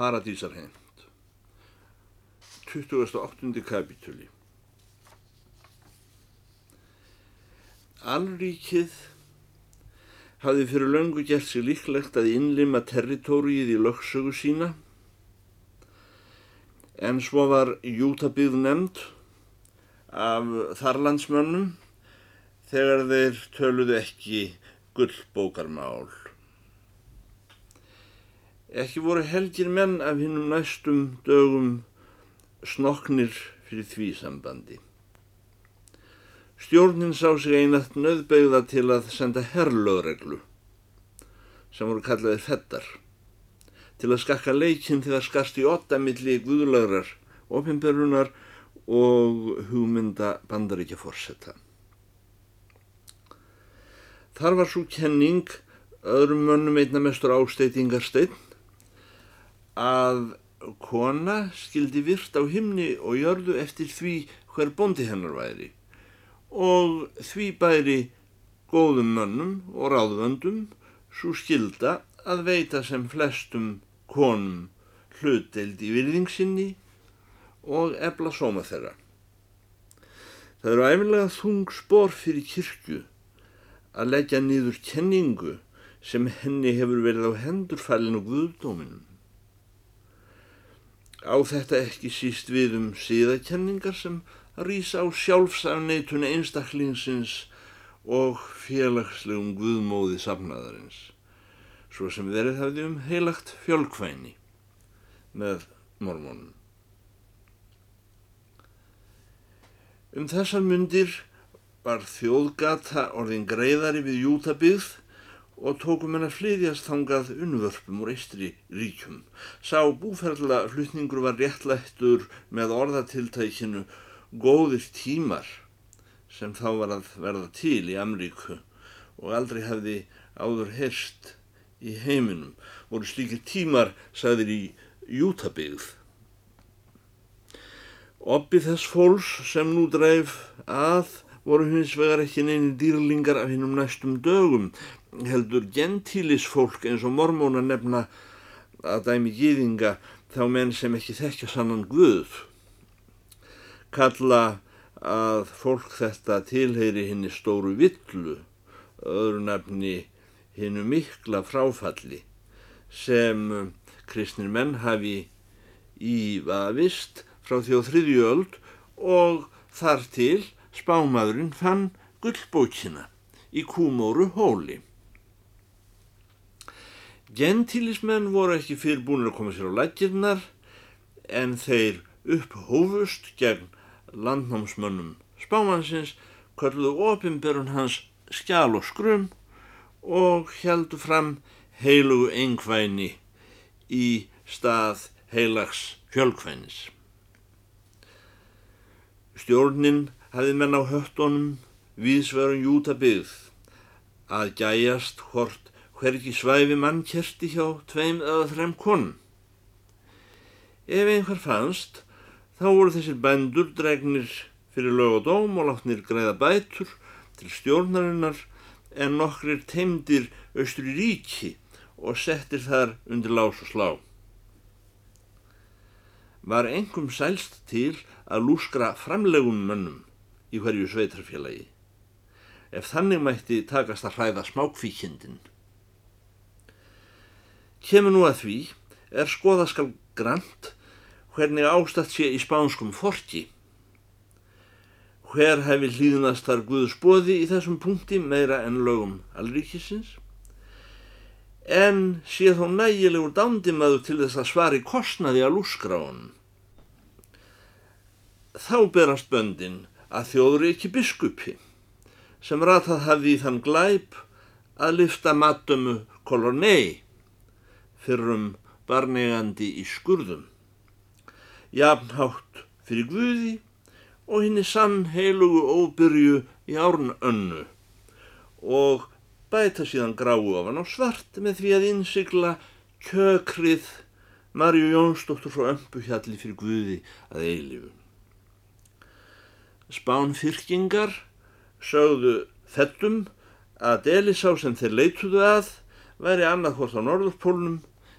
Paradísarheimt 28. kapitúli Alríkið hafði fyrir löngu gert sig líklegt að innlima territóriið í lögsögu sína en svo var Jútabíð nefnd af þarlandsmönnum þegar þeir töluðu ekki gullbókarmál. Ekki voru helgir menn af hinnum næstum dögum snoknir fyrir því sambandi. Stjórnin sá sig einat nöðbeigða til að senda herrlögreglu sem voru kallaðið fettar til að skakka leikinn þegar skast í ottamilli guðlagrar, ofinberunar og hugmynda bandaríkja fórsetta. Þar var svo kenning öðrum mönnum einna mestur ásteitingarsteinn að kona skildi virt á himni og jörðu eftir því hver bondi hennar væri og því bæri góðum mönnum og ráðvöndum svo skilda að veita sem flestum konum hluteld í virðingsinni og ebla sóma þeirra. Það eru æfinlega þung spór fyrir kirkju að leggja nýður kenningu sem henni hefur verið á hendurfælinu guðdóminum. Á þetta ekki síst við um síðakenningar sem rýsa á sjálfsafneitun einstaklingsins og félagslegum guðmóði safnaðarins, svo sem verið hafði um heilagt fjölkvæni með mormónum. Um þessar myndir var þjóðgata orðin greiðari við Jútabíð og tókum hennar flyðjast þangað unnvörpum úr eistri ríkjum. Sá búferðla flutningur var réttlættur með orðatiltækinu góðir tímar sem þá var að verða til í Amríku og aldrei hefði áður herst í heiminum. Voru slíkir tímar, sagðir í Jútabigð. Oppi þess fólks sem nú dreif að voru hins vegar ekki neini dýrlingar af hinnum næstum dögum heldur gentílis fólk eins og mormóna nefna að dæmi gýðinga þá menn sem ekki þekkja sannan Guð kalla að fólk þetta tilheyri henni stóru villu öðru nefni hennu mikla fráfalli sem kristnir menn hafi ívavist frá því á þriðjöld og þar til spámaðurinn fann gullbókina í kúmóru hóli. Gentílismenn voru ekki fyrirbúinir að koma sér á lækirnar en þeir upphófust gegn landnámsmönnum spámansins, kölluðu ofinberun hans skjál og skrum og heldu fram heilugu engvæni í stað heilags fjölkvænis. Stjórnin hafið menn á höftonum viðsverun Júta byggð að gæjast hort hverki svæfi mann kerti hjá tveim eða þrem konum. Ef einhver fannst, þá voru þessir bændur dregnir fyrir lög og dóm og látnir greiða bætur til stjórnarinnar en nokkrir teimdir austur í ríki og settir þar undir lás og slá. Var engum sælst til að lúskra framlegum mönnum í hverju sveitarfélagi, ef þannig mætti takast að hræða smákvíkjendin. Kemur nú að því er skoðaskal grant hvernig ástatt sé í spánskum forti. Hver hefði hlýðnast þar Guðs bóði í þessum punkti meira en lögum alríkisins? En sé þó nægilegur dándimaður til þess að svari kostnaði að lúskra honum. Þá berast böndin að þjóður ekki biskupi sem ratað hafði í þann glæp að lyfta matömu kolonei fyrrum barnegandi í skurðum, jafnhátt fyrir Guði og henni sann heilugu óbyrju í árn önnu og bæta síðan gráu ofan á svart með því að innsigla kjökrið Marju Jónsdóttur frá ömpuhjalli fyrir Guði að eilifu. Spánfyrkingar sögðu þettum að Delisá sem þeir leituðu að væri annað hvort á norðurpólnum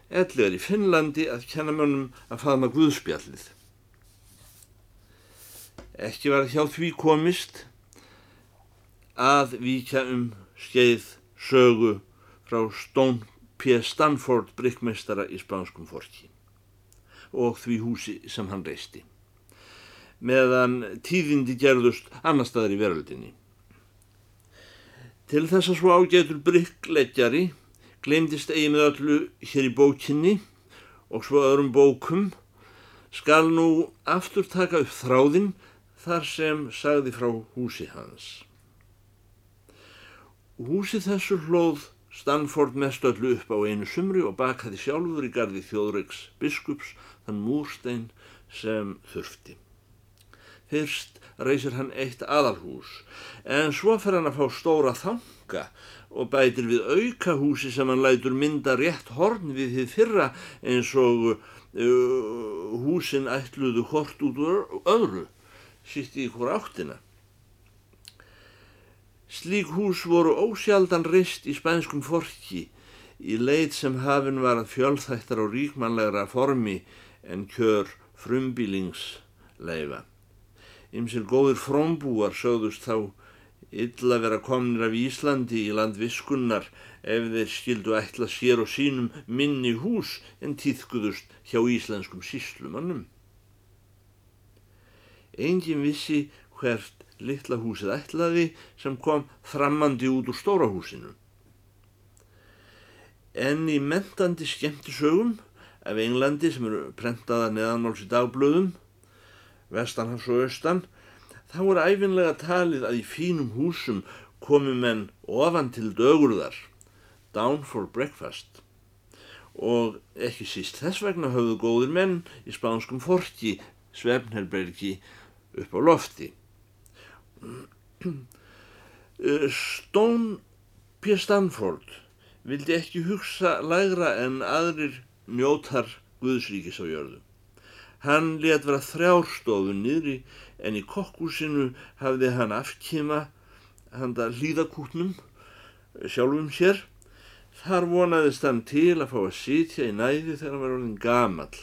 ellegar í Finnlandi að kenna mönnum að faðma Guðspjallið. Ekki var hjá því komist að víkja um skeið sögu frá Stone P. Stanford brickmeistara í spánskum forki og því húsi sem hann reisti meðan tíðindi gerðust annar staðar í veröldinni. Til þess að svo ágætur bryggleggjari glemdist eigi með öllu hér í bókinni og svo öðrum bókum skal nú aftur taka upp þráðinn þar sem sagði frá húsi hans. Húsi þessu hlóð Stanford mest öllu upp á einu sumri og bakaði sjálfur í gardi þjóðreiks biskups þann múrstein sem þurfti. Fyrst reysir hann eitt aðalhús en svo fer hann að fá stóra þanga og bætir við auka húsi sem hann lætur mynda rétt horn við þið fyrra eins og uh, húsin ætluðu hort út úr öðru, sitt í hvora áttina. Slík hús voru ósjaldan reist í spænskum forki í leit sem hafinn var að fjölþættar og ríkmanlegra formi en kjör frumbílingsleifa. Ymsir góðir frómbúar sögðust þá illa vera komnir af Íslandi í land viskunnar ef þeir skildu ætla sér og sínum minni hús en týðkuðust hjá íslenskum síslumannum. Engin vissi hvert litla húsið ætlaði sem kom framandi út úr stóra húsinu. En í mentandi skemmtisögum af Englandi sem eru prentaða neðanmáls í dagblöðum vestanhafs og austan, þá er æfinlega talið að í fínum húsum komi menn ofan til dögurðar, down for breakfast, og ekki síst þess vegna höfðu góðir menn í spánskum forki svefnherbergi upp á lofti. Stone P. Stanford vildi ekki hugsa lægra en aðrir njótar Guðsríkis á jörðu. Hann let vera þrjárstofu niðri en í kokkúsinu hafði hann afkima handa hlýðakútnum sjálfum sér. Þar vonaðist hann til að fá að sitja í næði þegar hann var orðin gamall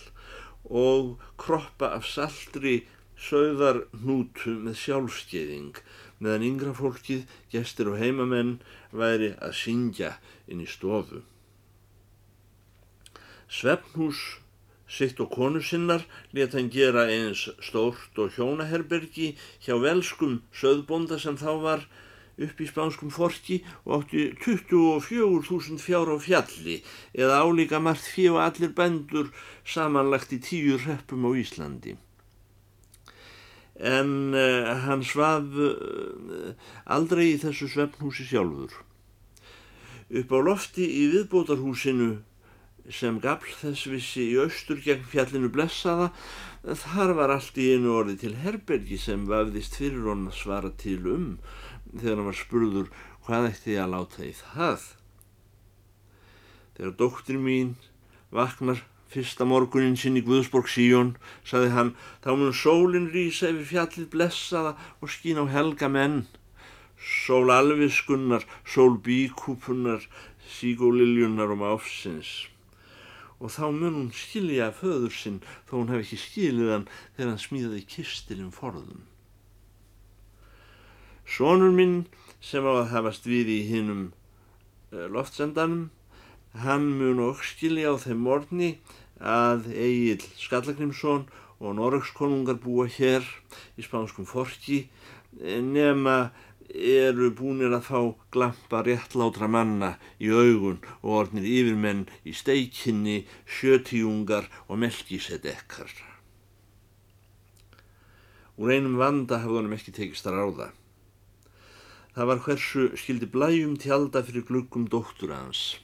og kroppa af saldri sögðar hnútu með sjálfskeiðing meðan yngra fólkið, gestir og heimamenn væri að syngja inn í stofu. Svefnhús Sitt og konu sinnar let hann gera eins stórt og hjónaherbergi hjá velskum söðbonda sem þá var upp í spánskum forki og átti 24.000 fjár á fjalli eða álíka margt fjö og allir bendur samanlagt í tíu reppum á Íslandi. En uh, hann svaf uh, aldrei í þessu svefnhúsi sjálfur. Upp á lofti í viðbótarhúsinu sem gafl þess vissi í austur gegn fjallinu blessaða þar var allt í einu orði til herbergi sem vafðist fyrir hon að svara til um þegar hann var spurður hvað ætti ég að láta í það? Þegar dóttir mín vaknar fyrsta morgunin sinn í Guðsborg síjón saði hann þá mun sólinn rýsa yfir fjallið blessaða og skín á helga menn sól alviskunnar sól bíkúpunar sígóliljunar og máfsins og þá mun hún skilja föður sinn þó hún hef ekki skilið hann þegar hann smíðaði kistilinn forðum. Sónur minn sem á að hafast við í hinnum eh, loftsendanum, hann mun og skilja á þeim morgni að Egil Skallagrimsson og Norrökskonungar búa hér í spánskum forki eh, nema eru búinir að fá glampa réttlátra manna í augun og ornir yfirmenn í steikinni, sjötíungar og melkisedekkar. Úr einum vanda hafði honum ekki tekist að ráða. Það var hversu skildi blæjum tjálda fyrir glukkum dóttur hans.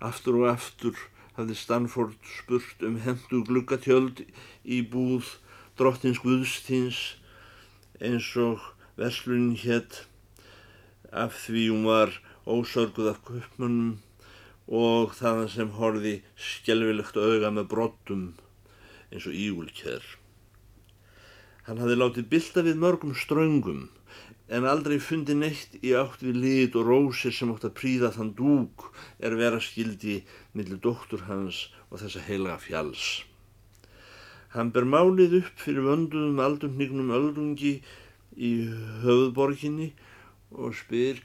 Aftur og aftur hafði Stanford spurt um hendu glukkatjöld í búð drottins Guðstíns eins og Verslunin hétt af því hún var ósörguð af köpmunum og þaðan sem horfi skjelvilegt auga með brottum eins og ígulkjær. Hann hafði látið bylta við mörgum ströngum en aldrei fundi neitt í átt við lit og rósir sem átt að príða þann dúk er vera skildi millir dóttur hans og þessa heilaga fjalls. Hann ber málið upp fyrir vönduðum aldurnignum öldungi í höfðborginni og spyr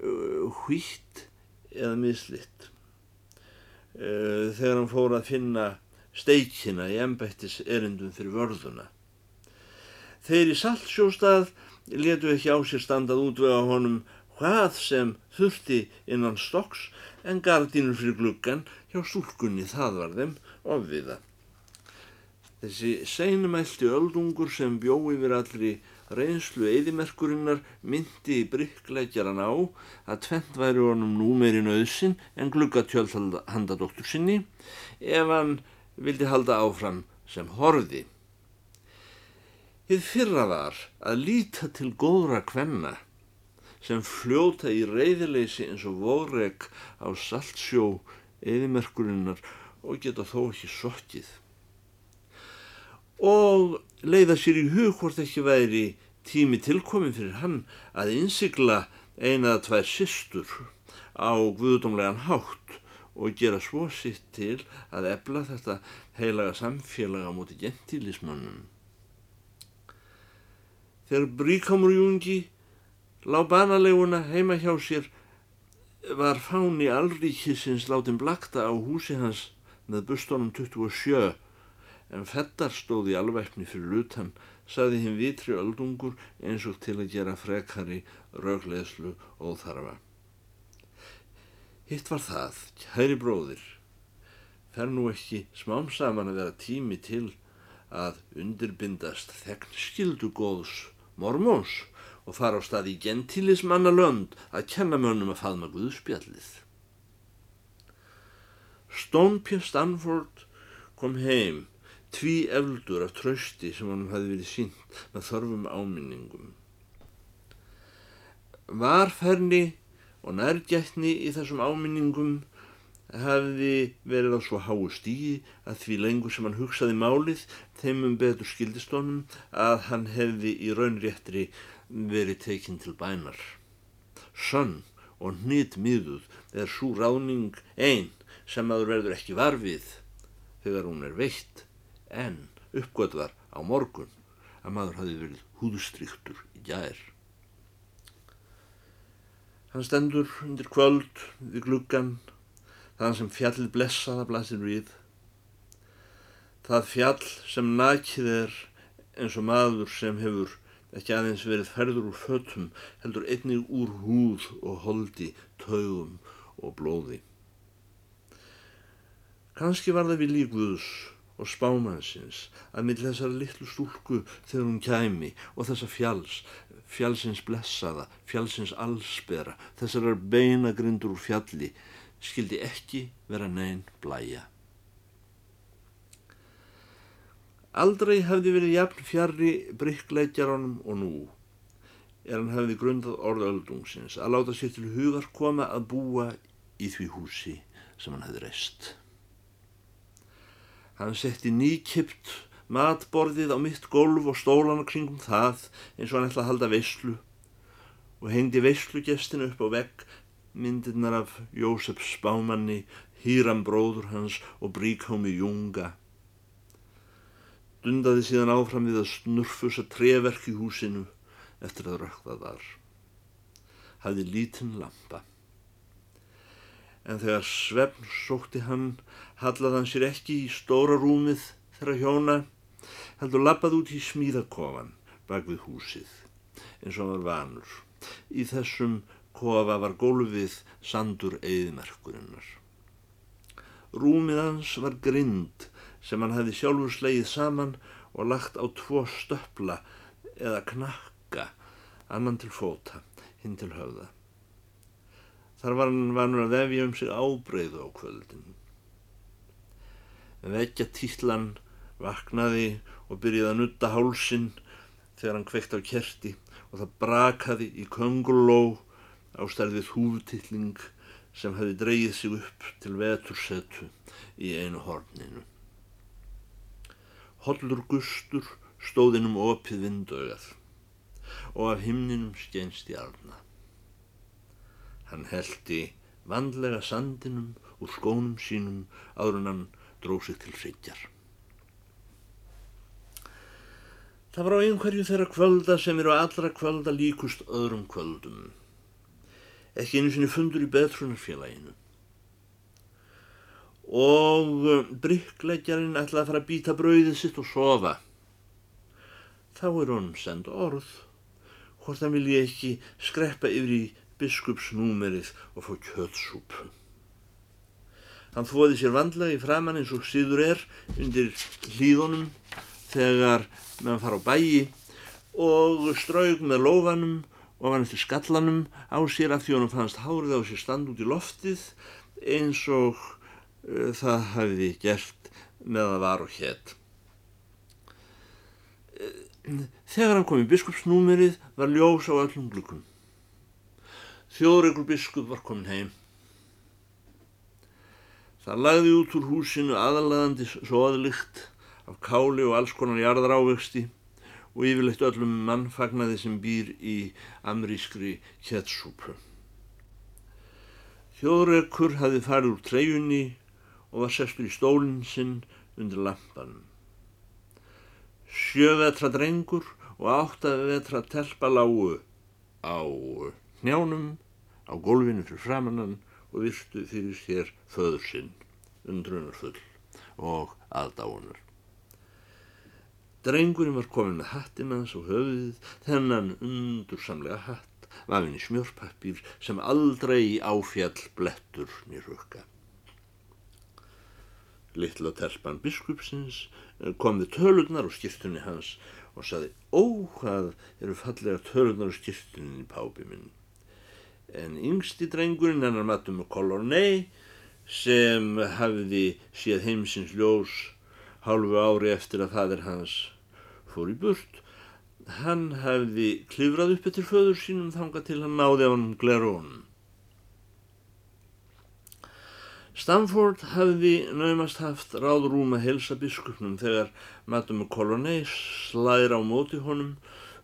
uh, hvitt eða mislitt. Uh, þegar hann fór að finna steikina í embættis erindum fyrir vörðuna. Þeir í saltsjóstað letu ekki á sér standað útvega honum hvað sem þurfti innan stokks en gardínur fyrir gluggan hjá stúlkunni það var þeim ofviða. Þessi seinumælti öldungur sem bjó yfir allri reynslu eðimerkurinnar myndi bryggleikjaran á að tvent væri honum númerin auðsin en gluggatjöld handa doktur sinni ef hann vildi halda áfram sem horði. Þið fyrra var að líta til góðra kvenna sem fljóta í reyðileysi eins og vorek á saltsjó eðimerkurinnar og geta þó ekki sokkið. Og leiða sér í hug hvort ekki væri tími tilkomin fyrir hann að innsigla einaða tvær sýstur á guðdómlegan hátt og gera svo sitt til að ebla þetta heilaga samfélaga múti gentílismannum. Þegar Bríkamur Júngi lág banaleguna heima hjá sér var fáni allríkisins látin blakta á húsi hans með bustónum 27 en fettar stóði alvæfni fyrir lutan saði hinn vitri öldungur eins og til að gera frekari rögleðslu óþarfa. Hitt var það, hæri bróðir, fer nú ekki smám saman að vera tími til að undirbindast þegn skildu góðs mormóns og fara á stað í gentilismanna lönd að kenna mönnum að faðma Guðspjallið. P. Stanford kom heim tví efldur af trösti sem hann hafi verið sínt með þörfum áminningum. Varferni og nærgætni í þessum áminningum hafði verið á svo háu stígi að því lengur sem hann hugsaði málið þeimum betur skildist honum að hann hefði í raunréttri verið tekinn til bænar. Sönn og hnýtt miðuð er svo ráning einn sem aður verður ekki varfið þegar hún er veitt en uppgötvar á morgun að maður hafi verið húðstryktur í gær. Hann stendur undir kvöld við gluggan þann sem fjallið blessaða blasir við. Það fjall sem nakið er eins og maður sem hefur ekki aðeins verið ferður úr fötum heldur einnig úr húð og holdi, taugum og blóði. Kanski var það við líkuðus og spámansins að mill þessar litlu stúlku þegar hún kæmi og þessa fjalls, fjallsins blessaða, fjallsins allsbera, þessar beinagrindur úr fjalli skildi ekki vera neinn blæja. Aldrei hefði verið jafn fjari bryggleikjaranum og nú er hann hefði grundað orðöldungsins að láta sér til hugar koma að búa í því húsi sem hann hefði reist. Hann setti nýkipt matborðið á mitt golf og stólana kringum það eins og hann ætla að halda veyslu og hengdi veyslugestin upp á vegg myndirnar af Jósef Spámanni, Hýram bróður hans og Bríkámi Junga. Dundaði síðan áfram við að snurfusa treverk í húsinu eftir að rökkvað var. Hafði lítinn lampa. En þegar svefn sótti hann, hallað hann sér ekki í stóra rúmið þeirra hjóna, heldur lappað út í smíðakofan bak við húsið, eins og var vanur, í þessum kofa var gólfið sandur eðmerkurinnar. Rúmið hans var grind sem hann hefði sjálfur slegið saman og lagt á tvo stöpla eða knakka, annan til fóta, hinn til höfða. Þar var hann vanur að vefja um sig ábreyðu á kvöldin. Vekja títlan vaknaði og byrjaði að nutta hálsin þegar hann kveikt á kerti og það brakaði í könguló á stærðið húftilling sem hefði dreyið sig upp til vetursetu í einu horninu. Hollur gustur stóðinum opið vindauðað. og af himninum skeinst í arna. Hann heldi vandlega sandinum úr skónum sínum áður en hann dróð sig til hryggjar. Það var á einhverju þeirra kvölda sem eru allra kvölda líkust öðrum kvöldum. Ekki einu sinni fundur í betrunarfélaginu. Og eh, bryggleggjarinn ætlaði að fara að býta brauðið sitt og sofa. Þá er honum send orð, hvort hann vilji ekki skreppa yfir í biskupsnúmerið og fá kjötsúpu. Hann þóði sér vandlega í framann eins og síður er undir hlýðunum þegar meðan fara á bæi og straug með lófanum og hann eftir skallanum á sér að því hann fannst hárið á sér stand út í loftið eins og uh, það hafiði gert með að var og hétt. Þegar hann kom í biskupsnúmerið var ljós á öllum glukkum. Þjóðreglur biskup var komin heim. Það lagði út úr húsinu aðalaðandi soðlikt af káli og alls konar jarðar ávexti og yfirleitt öllum mannfagnaði sem býr í amrískri kjettsúpu. Þjóðrekur hafi farið úr treyjunni og var sestur í stólinn sinn undir lampanum. Sjövetra drengur og áttavetra telpa lágu á hnjánum, á gólfinu fyrir framannan og virtu fyrir sér föður sinn, undrunarfull og aðdáunar. Drengurinn var komin með hattin hans og höfuðið, þennan undursamlega hatt, vafinn í smjörpappir sem aldrei áfjall blettur nýr hukka. Littla telpan biskupsins kom við tölurnar og skiptunni hans og saði, ó hvað eru fallega tölurnar og skiptunni í pápi minn. En yngsti drengurinn hennar matum með kolornei sem hafiði séð heimsins ljós hálfu ári eftir að fadir hans fór í burt. Hann hefði klifrað upp eftir föður sínum þanga til hann náði á hann glerónum. Stamford hefði naumast haft ráðrúm að helsa biskupnum þegar matum kolonei slæðir á móti honum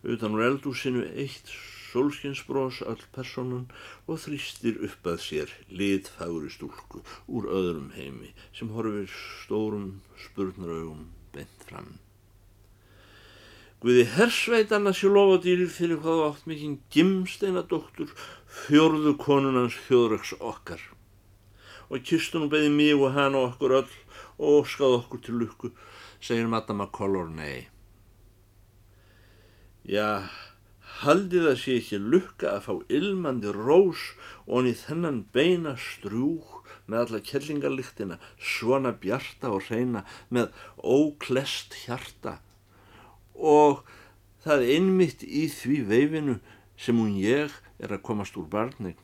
utan úr eldúsinu eitt solskinsbrós öll personun og þrýstir upp að sér litfagri stúlku úr öðrum heimi sem horfir stórum spurnaraugum bent fram. Guði hersveitanna sé lofadýrir fyrir hvað átt mikinn gimsteina doktur fjörðu konunans fjóðraks okkar og kistunum beði mig og hann og okkur öll og óskað okkur til lukku segir Madama Collor nei. Já, haldið að sé ekki lukka að fá ilmandi rós og hann í þennan beina strjúk með alla kellingarlyktina, svona bjarta og reyna með óklest hjarta og það er einmitt í því veifinu sem hún ég er að komast úr barnegn.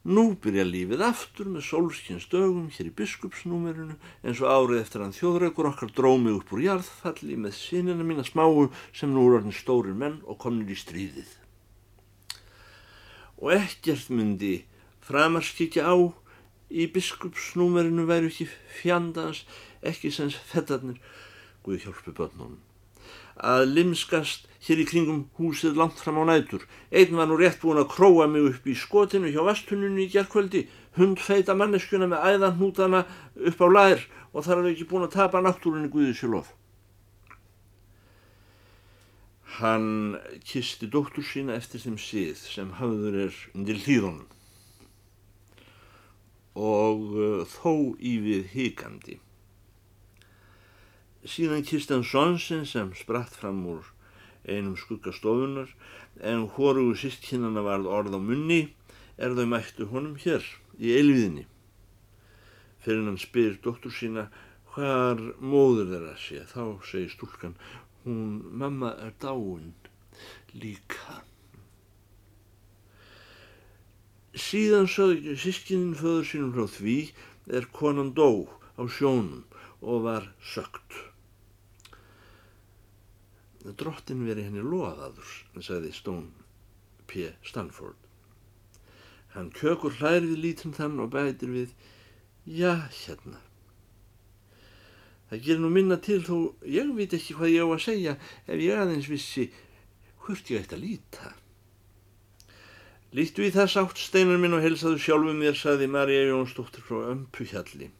Nú byrja lífið aftur með sólskins dögum hér í biskupsnúmerinu eins og árið eftir hann þjóðreikur okkar drómi upp úr jarðfalli með sinina mína smáu sem nú er orðin stórir menn og komin í stríðið. Og ekkert myndi framarskikja á í biskupsnúmerinu væru ekki fjandans, ekki sem fettarnir, Guði hjálpi börnunum að limskast hér í kringum húsið langt fram á nætur. Einn var nú rétt búin að króa mig upp í skotinu hjá vestuninu í gerðkvöldi, hundfeita manneskuna með æðanhútana upp á lær og þar er ekki búin að tapa náttúrunni Guði sélof. Hann kisti dóttur sína eftir þeim síð sem hafður er undir hlýðunum og uh, þó ívið híkandi. Síðan kist hann Sonsson sem spratt fram úr einum skuggastofunar en hórugu sístkinnana varð orð á munni er þau mættu honum hér í eilviðinni. Fyrir hann spyr dóttur sína hvar móður þeirra sé þá segir stúlkan hún mamma er dáin líka. Síðan sögðu sískinin föður sínum frá því er konan dó á sjónum og var sögt. Drottin veri henni loðaður, sagði Stone P. Stanford. Hann kökur hlærið lítinn þann og bætir við, já, hérna. Það gerir nú minna til þó ég veit ekki hvað ég á að segja ef ég aðeins vissi hvort ég ætti að líta. Lítu í þess átt steinar minn og helsaðu sjálfu mér, saði Marja Jónsdóttir frá Ömpuhjalli.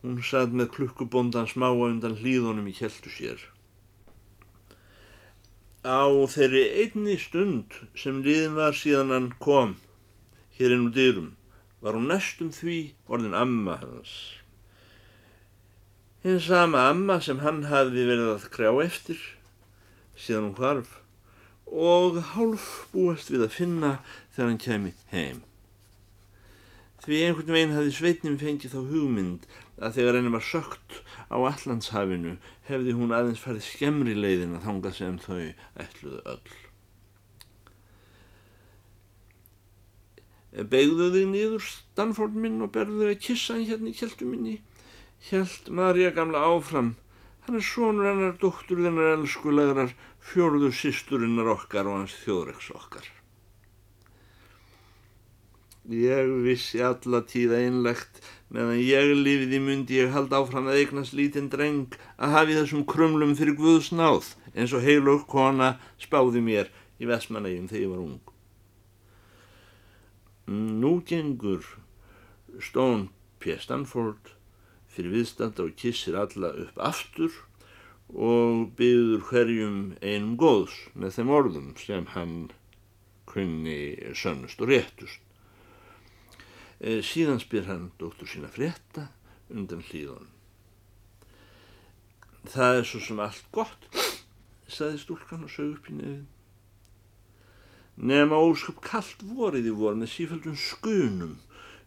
Hún sað með klukkubondan smáa undan hlýðunum í kjeltu sér. Á þeirri einni stund sem liðin var síðan hann kom, hér inn úr dyrum, var hún næstum því orðin amma hans. Hinn sama amma sem hann hafði verið að krjá eftir, síðan hún hvarf og hálf búast við að finna þegar hann kemi heim. Því einhvern veginn hafði sveitnum fengið þá hugmynd að þegar henni var sökt á Allandshafinu hefði hún aðeins farið skemmri leiðin að þanga sem þau ætluðu öll. Begðu þig nýður Stanford minn og berðu þig að kissa hann hérna í kjeltu minni. Hjælt Marja gamla áfram. Hann er sonur hennar, dóttur þennar elskulegrar fjörðu sýsturinnar okkar og hans þjóðreiks okkar. Ég vissi alla tíða einlegt meðan ég lifiði myndi ég halda áfram að eignast lítinn dreng að hafi þessum krumlum fyrir Guðs náð eins og heilug kona spáði mér í Vestmanægjum þegar ég var ung. Nú gengur Stone P. Stanford fyrir viðstanda og kissir alla upp aftur og byður hverjum einum góðs með þeim orðum sem hann kunni sönnust og réttust. E, síðan spyr hann dóttur sína frétta undan hlýðan. Það er svo sem allt gott, saði stúlkan og sög upp í nefn. Nefn á ósköp kallt vorið í vor með sífældum skunum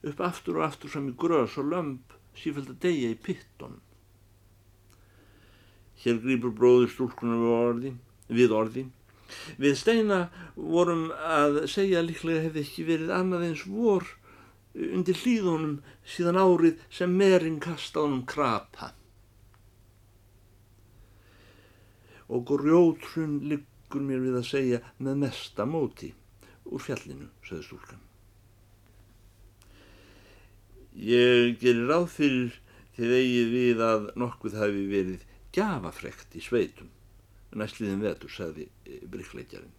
upp aftur og aftur sem í grös og lömp sífæld að deyja í pitton. Hér grýpur bróður stúlkunar við orði, við orði. Við steina vorum að segja líklega hefði ekki verið annað eins vor undir hlýðunum síðan árið sem merin kasta honum krapa. Og grjótrun liggur mér við að segja með mesta móti úr fjallinu, sagði stúlkan. Ég gerir ráð fyrir því vegið við að nokkuð hafi verið gjafafrekt í sveitum næstliðin vetur, sagði eh, bryggleikjarinn.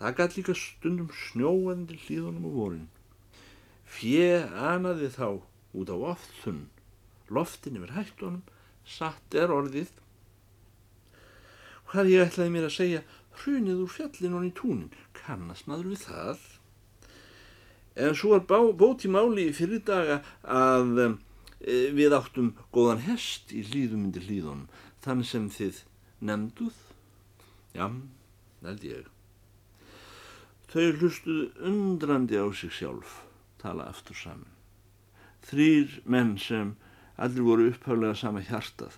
Það gæti líka stundum snjóandi hlýðunum á vorin. Fjö anaði þá út á ofþunn, loftin yfir hættunum, satt er orðið. Hvað ég ætlaði mér að segja, hrunið úr fjallin og í túnin, kannast maður við það. En svo er bót í máli í fyrir daga að Eh, við áttum góðan hest í hlýðum undir hlýðunum, þann sem þið nefnduð? Já, nefnd ég. Þau hlustuðu undrandi á sig sjálf, tala aftur saman. Þrýr menn sem allir voru upphálega sama hjartað,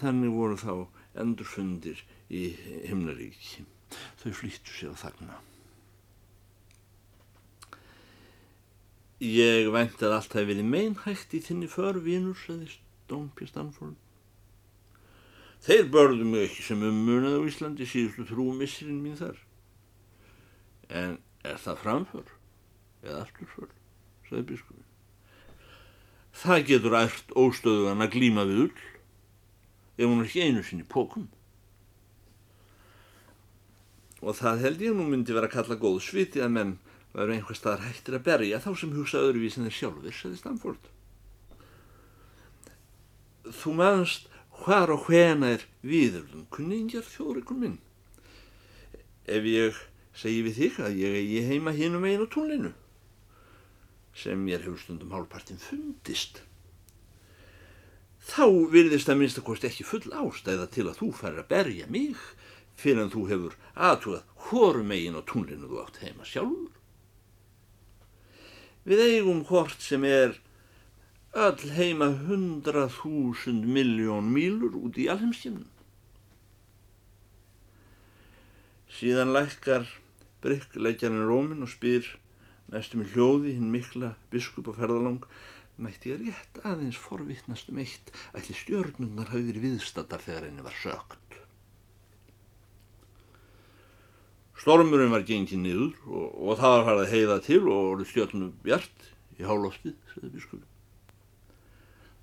þannig voru þá endurfundir í himnaríki. Þau flýttu sig á þagna. Ég vænt að allt hafi verið meinhægt í þinni förvínur, saði Stónpi Stanford. Þeir börðu mig ekki sem ummunað á Íslandi síðustu trúmissirinn mín þar. En er það framför eða afturför, saði biskupin. Það getur ært óstöðugan að glíma við ull ef hún er ekki einu sinni pókum. Og það held ég nú myndi vera að kalla góð sviti að menn væru einhver staðar hættir að berja þá sem hugsa öðruvísin þeir sjálfur, sagði Stamford. Þú maðurst hvar og hvena er viðurlum, kunningjar þjóðrikun minn. Ef ég segi við þig að ég er heima hínum einu tónlinu, sem mér hefur stundum hálfpartin fundist, þá virðist að minnstakost ekki full ástæða til að þú fær að berja mig fyrir að þú hefur aðtúað hórum eigin á tónlinu þú átt heima sjálfur. Við eigum hvort sem er öll heima hundrað þúsund miljón mílur út í alheimskjumnum. Síðan lækkar bryggleikjarinn Rómin og spyr næstum hljóði hinn mikla biskup og ferðalong mætti ég rétt aðeins forvittnast um eitt ætli stjörnungar hafi verið viðstattar þegar henni var sögt. Stormurinn var gengið niður og, og það var farið heiða til og orðið stjórnum bjart í hálóftið, sagði biskupi.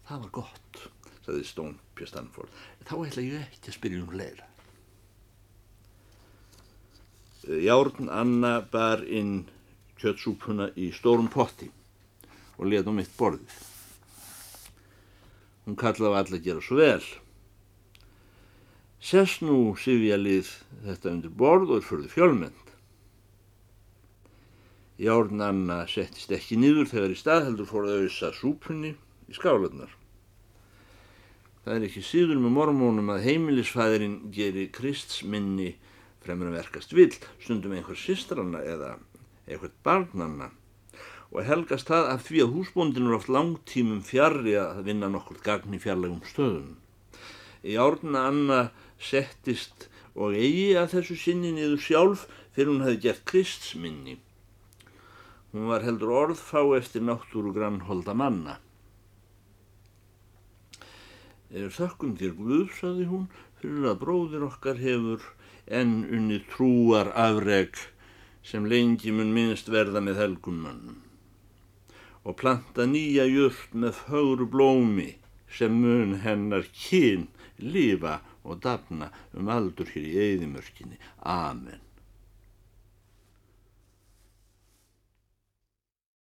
Það var gott, sagði Stone P. Stanford. Þá ætla ég ekki að spyrja um leira. Járn Anna bar inn kjötsúpuna í stórum potti og let um eitt borðið. Hún kallaði á alla að gera svo vel. Sess nú Sifjalið þetta undir borð og er fyrir fjölmend. Járn Anna settist ekki nýður þegar í stað heldur fór að auðsa súpunni í skálanar. Það er ekki síður með mormónum að heimilisfæðirinn geri kristsminni fremur en verkast vill, stundum einhver sistranna eða eitthvað barnanna og helgast það af því að húsbóndin er oft langtímum fjarrri að vinna nokkur gagn í fjarlægum stöðum. Í árna Anna settist og eigi að þessu sinni niður sjálf fyrir hún hefði gert kristsminni. Hún var heldur orðfá eftir náttúru grannholda manna. Er þökkum þér Guð, saði hún, fyrir að bróðir okkar hefur enn unni trúar afreg sem lengi mun minnst verða með helgum mannum og planta nýja jörg með fögru blómi sem mun hennar kyn lifa og dafna um aldur hér í eðimörkinni. Amen.